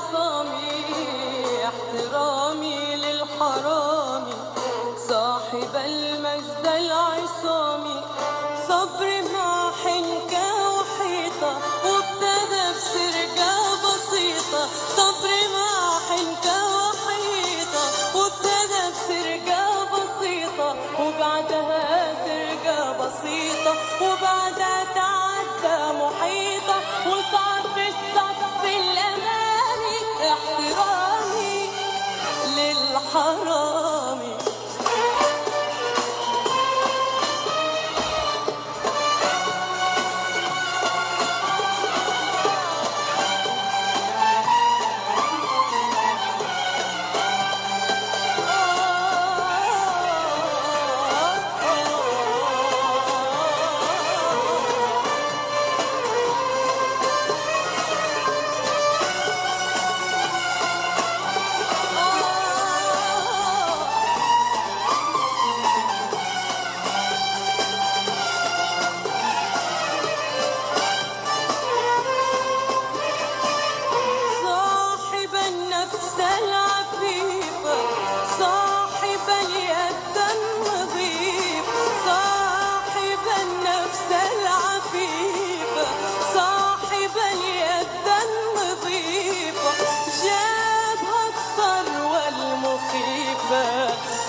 العصامي احترامي للحرامي صاحب المجد العصامي صبري مع حنكة وحيطة وابتدى بسرقة بسيطة. صبري مع حنكة وحيطة وابتدى بسرقة بسيطة. وبعدها سرقة بسيطة وبعدها تعدى محيطة. وصار الوفاء